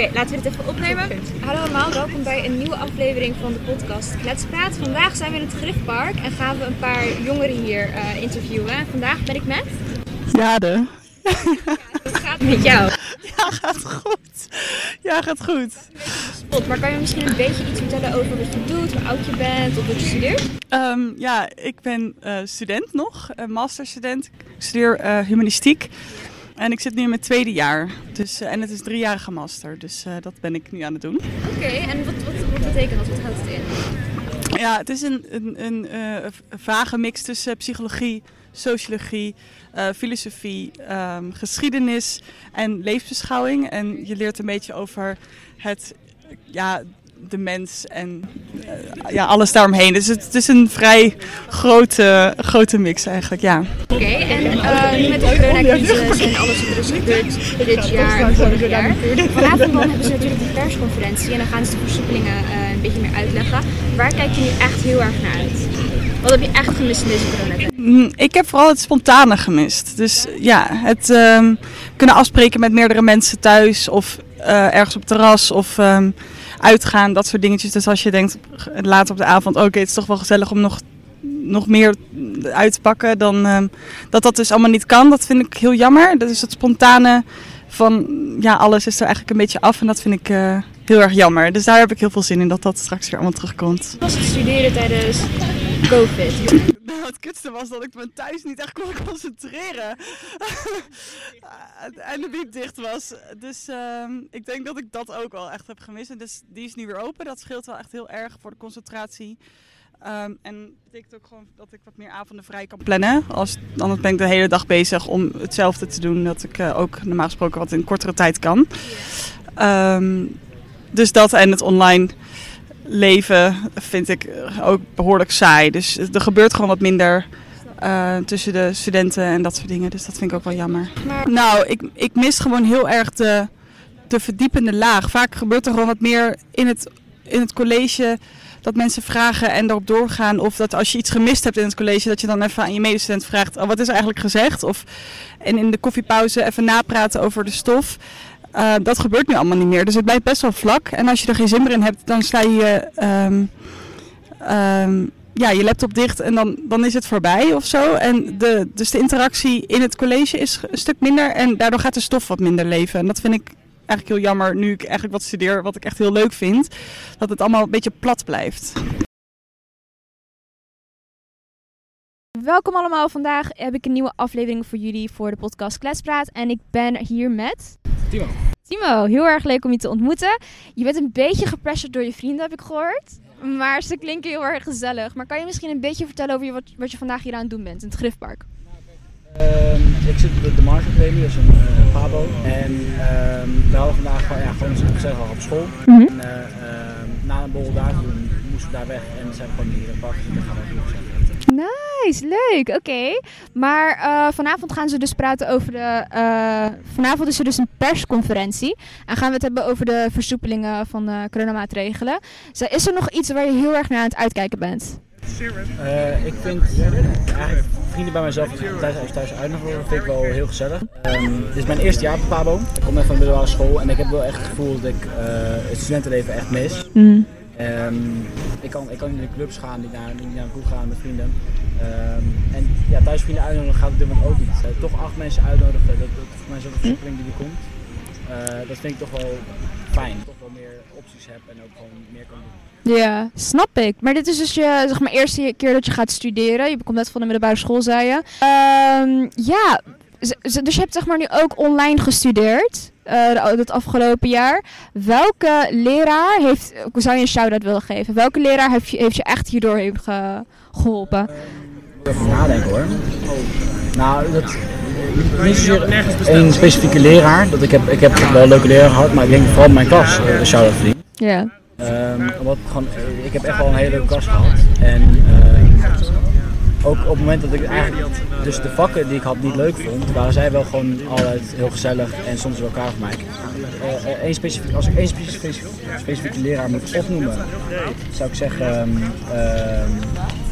Oké, laten we dit even opnemen. Hallo allemaal, welkom bij een nieuwe aflevering van de podcast Kletspraat. Vandaag zijn we in het Griffpark en gaan we een paar jongeren hier eh, interviewen. Vandaag ben ik met... Jade. Gaat het met jou? Ja, gaat goed. Ja, gaat goed. Spot, maar kan je misschien een beetje iets vertellen over wat je doet, hoe oud je bent of wat je studeert? Ehm, ja, ik ben eh, student nog, masterstudent. Ik studeer eh, humanistiek. En ik zit nu in mijn tweede jaar. Dus, eh, en het is driejarige master. Dus eh, dat ben ik nu aan het doen. Oké, en wat, wat, wat betekent dat? Wat houdt het in? Ja, het is een, een, een eh, vage mix tussen psychologie, sociologie, filosofie, ehm, geschiedenis en levensbeschouwing. En je leert een beetje over het, ja, de mens en eh, ja, alles daaromheen. Dus het, het is een vrij grote, grote mix eigenlijk, ja. Oké, en eh, nu met de coronacrisis en alles wat er is gebeurd dit jaar en vorig jaar. Vanavond dan hebben ze natuurlijk die persconferentie en dan gaan ze de versoepelingen eh, een beetje meer uitleggen. Waar kijk je nu echt heel erg naar uit? Wat heb je echt gemist in deze coronatijd? Mm, Ik heb vooral het spontane gemist. Dus ja, het ehm, kunnen afspreken met meerdere mensen thuis of eh, ergens op terras of ehm, uitgaan, dat soort dingetjes. Dus als je denkt later op de avond, oké, het is toch wel gezellig om nog, nog meer uit te pakken, dan ehm, dat dat dus allemaal niet kan. Dat vind ik heel jammer. Dat is het spontane van, ja, alles is er eigenlijk een beetje af en dat vind ik eh, heel erg jammer. Dus daar heb ik heel veel zin in dat dat straks weer allemaal terugkomt. Was het studeren tijdens COVID? Het kutste was dat ik me thuis niet echt kon concentreren. en de biep dicht was. Dus ehm, ik denk dat ik dat ook wel echt heb gemist. En dus die is nu weer open. Dat scheelt wel echt heel erg voor de concentratie. Ehm, en dat betekent ook gewoon dat ik wat meer avonden vrij kan plannen. Als, anders ben ik de hele dag bezig om hetzelfde te doen. Dat ik eh, ook normaal gesproken wat in kortere tijd kan. Ehm, dus dat en het online leven vind ik ook behoorlijk saai. Dus er gebeurt gewoon wat minder eh, tussen de studenten en dat soort dingen. Dus dat vind ik ook wel jammer. Nou, ik, ik mis gewoon heel erg de, de verdiepende laag. Vaak gebeurt er gewoon wat meer in het, in het college dat mensen vragen en erop doorgaan. Of dat als je iets gemist hebt in het college, dat je dan even aan je medestudent vraagt: oh, wat is er eigenlijk gezegd? Of en in de koffiepauze even napraten over de stof. Uh, dat gebeurt nu allemaal niet meer. Dus het blijft best wel vlak. En als je er geen zin meer in hebt, dan sla je ehm, ehm, ja, je laptop dicht en dan, dan is het voorbij of zo. En de, dus de interactie in het college is een stuk minder. En daardoor gaat de stof wat minder leven. En dat vind ik eigenlijk heel jammer nu ik eigenlijk wat studeer, wat ik echt heel leuk vind. Dat het allemaal een beetje plat blijft. Welkom allemaal. Vandaag heb ik een nieuwe aflevering voor jullie voor de podcast Kletspraat. En ik ben hier met... Timo. Timo, heel erg leuk om je te ontmoeten. Je bent een beetje gepressured door je vrienden, heb ik gehoord. Maar ze klinken heel erg gezellig. Maar kan je misschien een beetje vertellen over je, wat, wat je vandaag hier aan het doen bent in het Griffpark? Ehm, ik zit op de, de Market Academy, dat is een eh, Pabo. En ehm, we hadden vandaag gewoon, ja, gewoon gezellig al op school. Mhm. En, eh, ehm, na een borrel daar moesten we daar weg en zijn we gewoon hier in het park zitten. gaan we ook. Nice, leuk, oké. Maar eh, vanavond gaan ze dus praten over de... eh, vanavond is er dus een persconferentie. En gaan we het hebben over de versoepelingen van de coronamaatregelen. Dus is er nog iets waar je heel erg naar aan het uitkijken bent? Eh, ik vind eigenlijk vrienden bij mezelf thuis, thuis uitnodigen vind ik wel heel gezellig. Ehm, dit is mijn eerste jaar op Pabo. Ik kom net van de middelbare school en ik heb wel echt het gevoel dat ik het studentenleven echt mis. Ehm, ik, kan, ik kan in de clubs gaan, die naar, die naar naartoe gaan met vrienden. Ehm, en ja, thuis vrienden uitnodigen gaat op dit ook niet. Eh, toch acht mensen uitnodigen, dat, dat is voor mij zo'n versoepeling die er komt. Eh, dat vind ik toch wel fijn. Toch wel meer opties heb en ook gewoon meer kan doen. Ja, snap ik. Maar dit is dus je zeg maar, eerste keer dat je gaat studeren. Je komt net van de middelbare school, zei je. Ehm, ja, dus je hebt zeg maar nu ook online gestudeerd. Eh, het afgelopen jaar. Welke leraar heeft, zou je een shout-out willen geven? Welke leraar heeft je, heeft je echt hierdoor heen ge- geholpen? Even nadenken hoor. Nou, dat, niet zozeer één specifieke leraar. Dat ik, heb, ik heb wel leuke leraar gehad, maar ik denk vooral mijn klas uh, shout-out verdienen. Ja. Ehm, omdat gewoon, eh, ik heb echt wel een hele leuke klas gehad. En ehm, ook op het moment dat ik eigenlijk dus de vakken die ik had niet leuk vond, waren zij wel gewoon altijd heel gezellig en soms wel elkaar voor mij. Eh, eh, specifiek, als ik één specifieke, specifieke leraar moet opnoemen, zou ik zeggen ehm, ehm,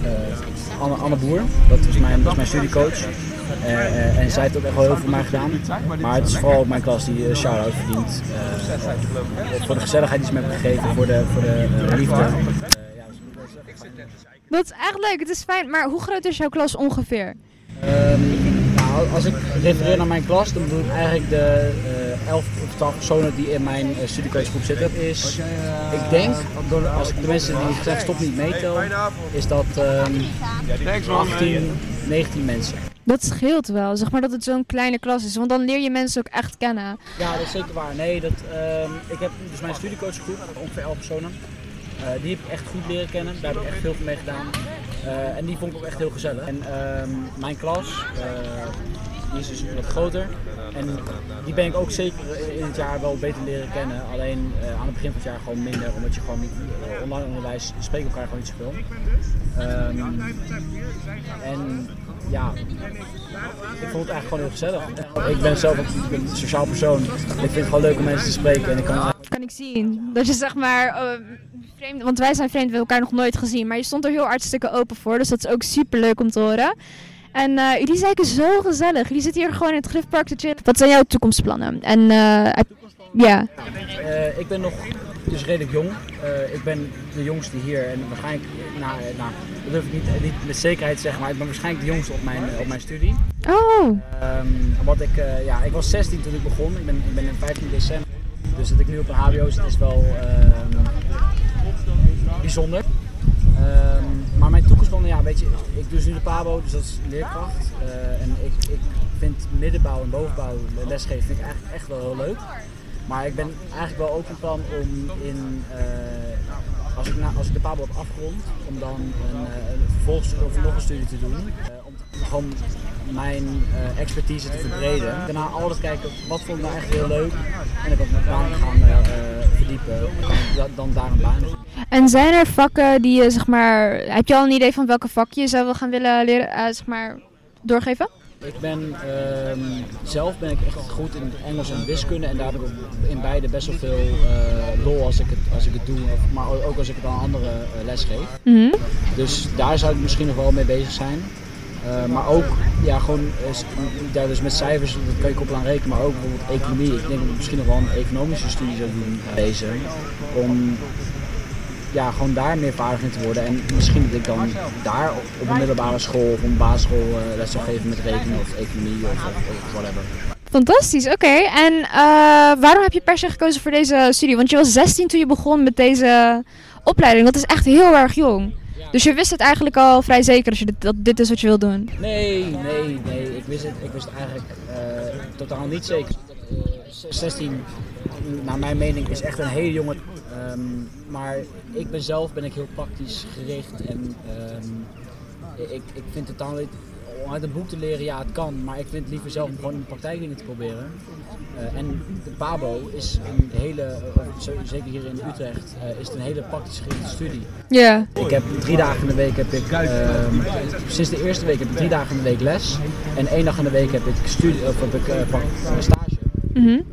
eh, Anne, Anne Boer. Dat is mijn, mijn studiecoach. En zij heeft ook echt wel heel veel voor mij gedaan. Maar het is vooral ook mijn klas die shout-out verdient. Voor de gezelligheid die ze me hebben gegeven, voor de, voor de liefde. Dat is echt leuk, het is fijn. Maar hoe groot is jouw klas ongeveer? Um, nou, als ik refereer naar mijn klas, dan bedoel ik eigenlijk de uh, elf of twaalf personen die in mijn uh, zitten. Is, ik denk, als ik de mensen die gezegd stop niet meetel, is dat um, 18, 19 mensen. Dat scheelt wel, zeg maar dat het zo'n kleine klas is, want dan leer je mensen ook echt kennen. Ja, dat is zeker waar. Nee, dat, um, ik heb dus mijn studiecoachgroep, ongeveer 11 personen. Uh, die heb ik echt goed leren kennen, daar heb ik echt veel van mee gedaan. Uh, en die vond ik ook echt heel gezellig. En uh, mijn klas, uh, die is dus wat groter. En die ben ik ook zeker in het jaar wel beter leren kennen. Alleen aan het begin van het jaar gewoon minder, omdat je gewoon online onderwijs spreekt elkaar gewoon niet zoveel. Um, en ja, ik vond het eigenlijk gewoon heel gezellig. Ik ben zelf een sociaal persoon. Ik vind het gewoon leuk om mensen te spreken. En ik kan, kan ik zien dat je zeg maar vreemd, want wij zijn vreemd, we hebben elkaar nog nooit gezien. Maar je stond er heel hartstikke open voor, dus dat is ook super leuk om te horen. En uh, jullie zijn zo gezellig. Jullie zitten hier gewoon in het Griffpark te chillen. Wat zijn jouw toekomstplannen? En uh, ja. Uh, ik ben nog dus redelijk jong. ik ben de jongste hier en waarschijnlijk, nou, nou, dat durf ik niet, niet met zekerheid te zeggen, maar ik ben waarschijnlijk de jongste op mijn, op mijn studie. Oh. Um, wat ik, ja, ik was 16 toen ik begon. Ik ben, ik ben in 15 december. Dus dat ik nu op een HBO zit is wel uh, bijzonder. Um, maar mijn toekomstplannen, ja, weet je, ik doe dus nu de PABO, dus dat is leerkracht. Uh, en ik, ik vind middenbouw en bovenbouw lesgeven vind ik eigenlijk echt wel heel leuk. Maar ik ben eigenlijk wel ook van plan om in, uh, als, ik na, als ik de PABO heb afgerond, om dan een, een vervolgstudie of nog een studie te doen. om gewoon mijn expertise te verbreden. Daarna altijd kijken wat vond ik nou echt heel leuk en ik op mijn baan gaan verdiepen en dan daar een baan En zijn er vakken die je zeg maar, heb je al een idee van welke vak je zou gaan willen leren, uh, zeg maar, doorgeven? Ik ben um, zelf ben ik echt goed in Engels en wiskunde en daar heb ik in beide best wel veel uh, lol als ik het, als ik het doe, of, maar ook als ik het aan anderen uh, les geef. Mm -hmm. Dus daar zou ik misschien nog wel mee bezig zijn. Uh, maar ook ja, gewoon ja, dus met cijfers, dat kan je koppelen aan rekenen, maar ook bijvoorbeeld economie. Ik denk dat ik misschien nog wel een economische studie zou doen deze. Om ja, gewoon daar meer vaardig in te worden. En misschien dat ik dan daar op een middelbare school of een basisschool uh, les zou geven met rekenen of economie of, of, whatever. Fantastisch, oké. Okay. En uh, waarom heb je per se gekozen voor deze studie? Want je was 16 toen je begon met deze opleiding. Dat is echt heel erg jong. Dus je wist het eigenlijk al vrij zeker als je dit, dat dit is wat je wil doen? Nee, nee, nee. Ik wist het, ik wist het eigenlijk uh, totaal niet zeker. Uh, 16, naar mijn mening, is echt een hele jonge. Um, maar ik ben zelf ben ik heel praktisch gericht en um, ik, ik vind totaal niet om uit een boek te leren, ja, het kan. Maar ik vind het liever zelf om gewoon in de praktijk dingen te proberen. Uh, en de PABO is een hele, uh, zeker hier in Utrecht, uh, is het een hele praktisch gerichte studie. Ja. Yeah. Ik heb drie dagen in de week heb ik, ehm, sinds de eerste week heb ik drie dagen in de week les. En één dag in de week heb ik, studie, of heb ik stage. Mm -hmm.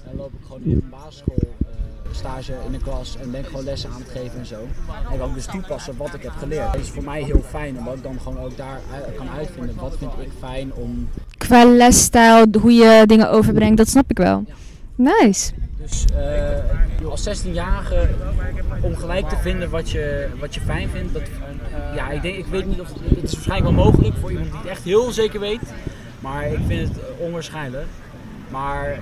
In een basisschool stage in de klas en ben ik gewoon lessen aan het geven en zo. En kan ik dus toepassen wat ik heb geleerd. Dat is voor mij heel fijn, omdat ik dan gewoon ook daar kan uitvinden wat vind ik fijn om... Qua lesstijl, hoe je dingen overbrengt, dat snap ik wel. Nice. Dus uh, als 16-jarige om gelijk te vinden wat je, wat je fijn vindt, dat, uh, ja, ik, denk, ik weet niet of het is waarschijnlijk wel mogelijk voor iemand die het echt heel zeker weet, maar ik vind het onwaarschijnlijk. Maar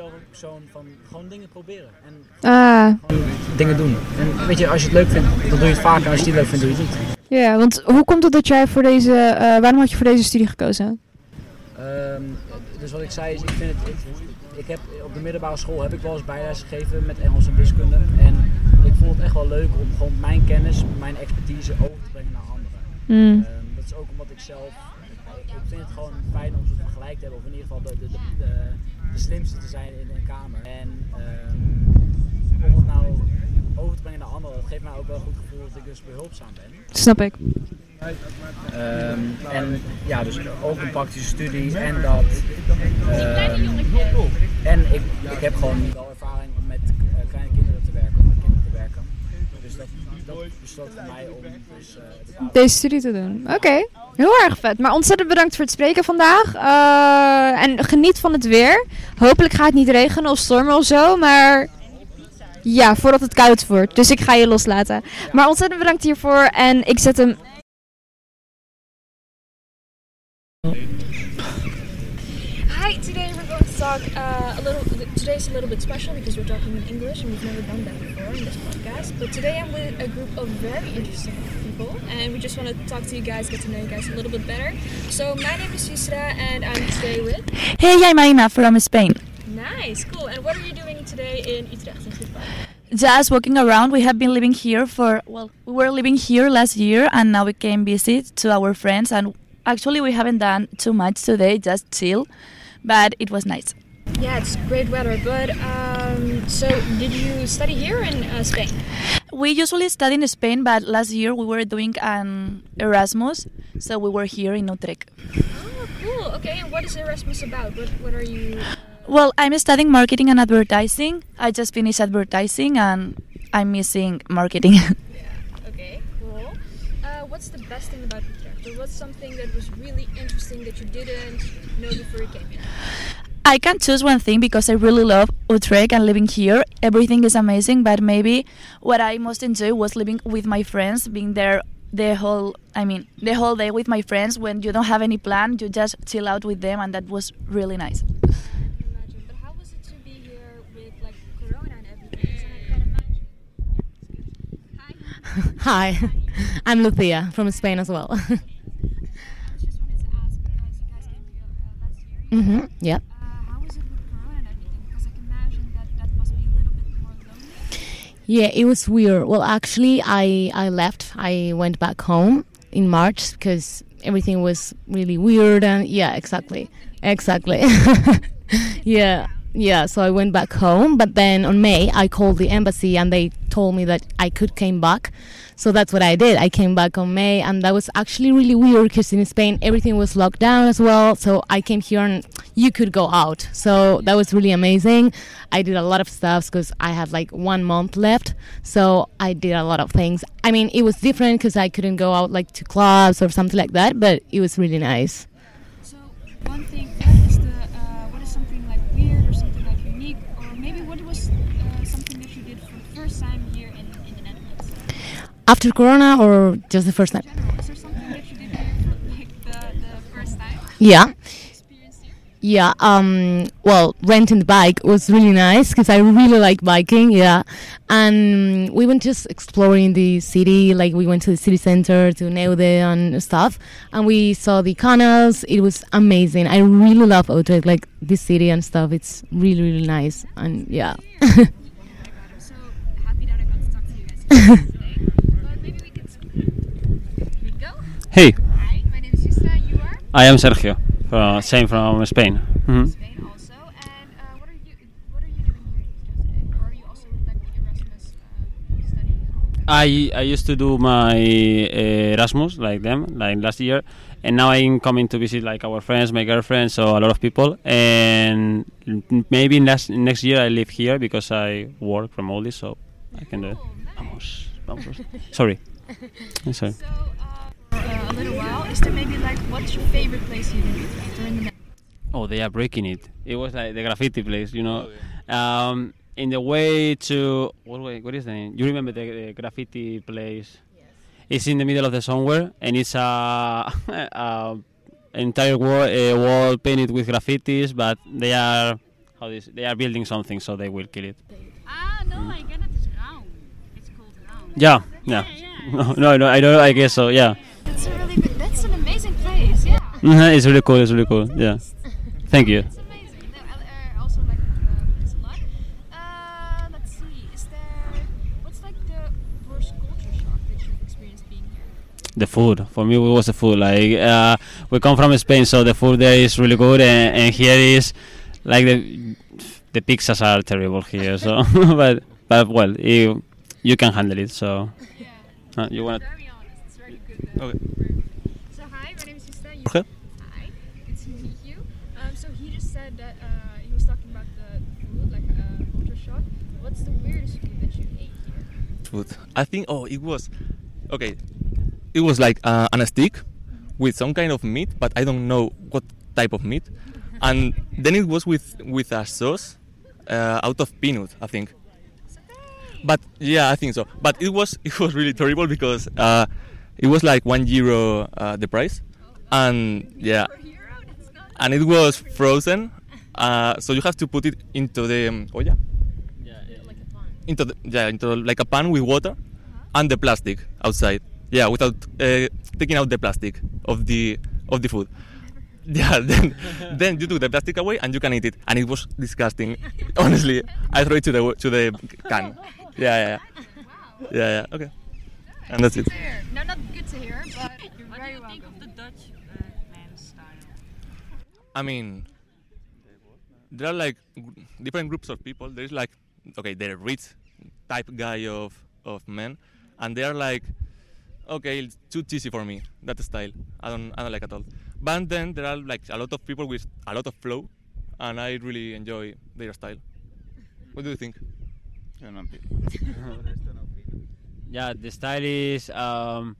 zelf een persoon van gewoon dingen proberen. En ah. dingen doen. En weet je, als je het leuk vindt, dan doe je het vaker. Als je het niet leuk vindt, doe je het niet. Ja, want hoe komt het dat jij voor deze, uh, waarom had je voor deze studie gekozen? Um, dus wat ik zei is, ik vind het, ik, ik heb op de middelbare school heb ik wel eens bijles gegeven met Engels en wiskunde. En ik vond het echt wel leuk om gewoon mijn kennis, mijn expertise over te brengen naar anderen. Mm. Um, is ook omdat ik zelf, ik vind het gewoon fijn om ze gelijk te hebben, of in ieder geval de, de, de, de slimste te zijn in een kamer. En um, om het nou over te brengen naar anderen, dat geeft mij ook wel een goed gevoel dat ik dus behulpzaam ben. Snap ik. Um, en ja, dus ook een praktische studie en dat. Um, en ik, ik heb gewoon wel ervaring om met uh, kleine kinderen te werken, met kinderen te werken. Dus dat, dat besloot voor mij om dus, uh, deze studie te doen. Oké, okay. Heel erg vet. Maar ontzettend bedankt voor het spreken vandaag. Uh, en geniet van het weer. Hopelijk gaat het niet regenen of stormen of zo. Maar ja, voordat het koud wordt. Dus ik ga je loslaten. Maar ontzettend bedankt hiervoor. En ik zet hem Hi, today we're going to talk uh, a little. Today's a little bit special because we're talking in English and we've never done that before in this podcast. But today I'm with a group of very interesting people and we just want to talk to you guys, get to know you guys a little bit better. So my name is Yusra and I'm today with. Hey, I'm Marina from Spain. Nice, cool. And what are you doing today in Utrecht in? Just walking around. We have been living here for well, we were living here last year and now we came visit to our friends and actually we haven't done too much today, just chill but it was nice. Yeah, it's great weather. But um, so, did you study here in uh, Spain? We usually study in Spain, but last year we were doing an Erasmus, so we were here in Utrecht. Oh, cool. Okay, and what is Erasmus about? What, what are you? Uh... Well, I'm studying marketing and advertising. I just finished advertising, and I'm missing marketing. yeah. Okay. Cool. Uh, what's the best thing about Utrecht? What's something that was really interesting that you didn't know before you came here? I can choose one thing because I really love Utrecht and living here. Everything is amazing, but maybe what I most enjoy was living with my friends, being there the whole I mean the whole day with my friends when you don't have any plan, you just chill out with them and that was really nice. Imagine. But how was it to be here with like corona and everything? Hi. Hi. I'm Lucia from Spain as well. Mm-hmm. Yep. Uh, how was it with Corona and everything? Because I can imagine that that must be a little bit more lonely. Yeah, it was weird. Well, actually, I I left. I went back home in March because everything was really weird and yeah, exactly, exactly. yeah. Yeah, so I went back home, but then on May I called the embassy and they told me that I could came back. So that's what I did. I came back on May and that was actually really weird because in Spain everything was locked down as well. So I came here and you could go out. So that was really amazing. I did a lot of stuff because I had like one month left. So I did a lot of things. I mean, it was different because I couldn't go out like to clubs or something like that, but it was really nice. So one thing, what is the uh, what is something like weird or something like unique, or maybe what was uh, something that you did for the first time here in, in the Netherlands? After Corona or just the first time? General, is there something that you did here for like the, the first time? Yeah. Experienced here? Yeah, um, well, renting the bike was really nice because I really like biking, yeah. And we went just exploring the city, like we went to the city center, to Neude and stuff, and we saw the canals. It was amazing. I really love Utrecht, like this city and stuff. It's really, really nice, and yeah. Oh my god, I'm so happy that I got to talk to you guys today. But maybe we could. Here we go. Hey, Hi, my name is Justa. You are I am Sergio, from, same from Spain. Mhm. Spain also. And uh, what are you what are you doing here in Utrecht today? Or are you also like the Erasmus uh, studying? I, I used to do my uh, Erasmus like them, like last year, and now I'm coming to visit like our friends, my girlfriend, so a lot of people. And maybe next next year I live here because I work from remotely, so I can do it. Vamos, vamos. Sorry, sorry. So uh, uh, a little while, is there maybe like what's your favorite place here in Utrecht or in the Netherlands? Oh, they are breaking it. It was like the graffiti place, you know. Um, in the way to what, way- what is the name? You remember the, the graffiti place? Yes. It's in the middle of the somewhere, and it's a, a entire wall, uh, wall painted with graffitis. But they are how this? They are building something, so they will kill it. Ah, no, I get it. It's round. It's called round. Yeah, yeah. No, no, no, I don't. I guess so. Yeah, it's really cool. It's really cool. Yeah. Thank you. It's amazing. No, I, I also like the place a lot. Uh, let's see. Is there what's like the worst culture shock that you've experienced being here? the food for me it was the food like uh, we come from spain so the food there is really good and, and here is like the the pizzas are terrible here so but but well you you can handle it so uh, you want Very honest. It's very good. Okay. Hi, my name is Sista. You- Hi. To meet you. Um, so he just said that uh, he was talking about the food, like a culture shock. What's the weirdest food that you ate here? food. I think oh it was okay. It was like uh, on a stick with some kind of meat, but I don't know what type of meat. And then it was with with a sauce uh, out of peanut, I think. But yeah, I think so. But it was it was really terrible because uh, it was like one euro uh, the price, and yeah, and it was frozen. Uh, so you have to put it into the um, oh yeah, into the, yeah into like a pan with water and the plastic outside. Yeah, without uh, taking out the plastic of the of the food. Yeah, then then you took the plastic away and you can eat it, and it was disgusting. Honestly, I throw it to the to the can. Yeah, yeah, yeah, yeah, yeah. Okay, and that's it. No, not good to hear, but you're What do very you think of the Dutch uh, man style? I mean, there are like different groups of people. There is like, okay, the rich type guy of, of men, and they are like, okay, it's too cheesy for me. That style, I don't, I don't like at all. But then there are like a lot of people with a lot of flow, and I really enjoy their style. What do you think? yeah the style is um,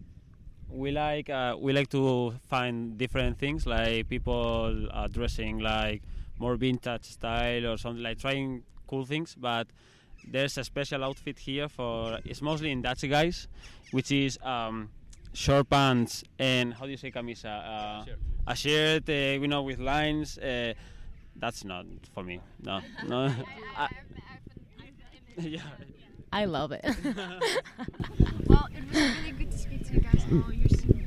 we like uh, we like to find different things like people are dressing like more vintage style or something like trying cool things but there's a special outfit here for it's mostly in Dutch guys which is um, short pants and how do you say camisa uh, a shirt uh, you know with lines uh, that's not for me no no I, yeah I love it. Well, it was really good to speak to you guys all. You're super